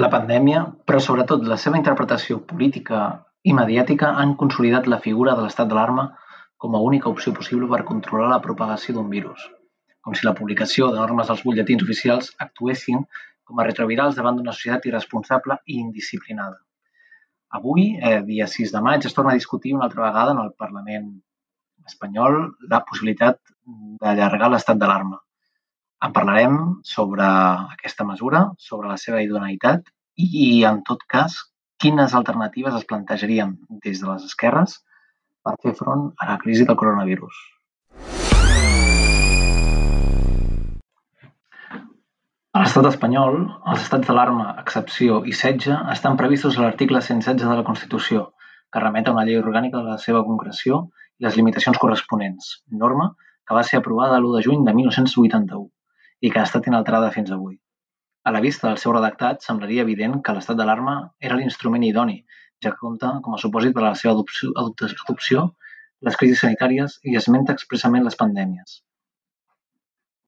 La pandèmia, però sobretot la seva interpretació política i mediàtica han consolidat la figura de l'estat d'alarma com a única opció possible per controlar la propagació d'un virus, com si la publicació de normes als butlletins oficials actuessin com a retrovirals davant d'una societat irresponsable i indisciplinada. Avui, eh, dia 6 de maig, es torna a discutir una altra vegada en el Parlament espanyol la possibilitat d'allargar l'estat d'alarma. En parlarem sobre aquesta mesura, sobre la seva idoneïtat i, en tot cas, quines alternatives es plantejarien des de les esquerres per fer front a la crisi del coronavirus. A l'estat espanyol, els estats d'alarma, excepció i setge estan previstos a l'article 116 de la Constitució, que remet a una llei orgànica de la seva concreció i les limitacions corresponents, norma que va ser aprovada l'1 de juny de 1981 i que ha estat inalterada fins avui. A la vista del seu redactat, semblaria evident que l'estat d'alarma era l'instrument idoni, ja que compta com a supòsit per a la seva adopció, adopció les crisis sanitàries i esmenta expressament les pandèmies.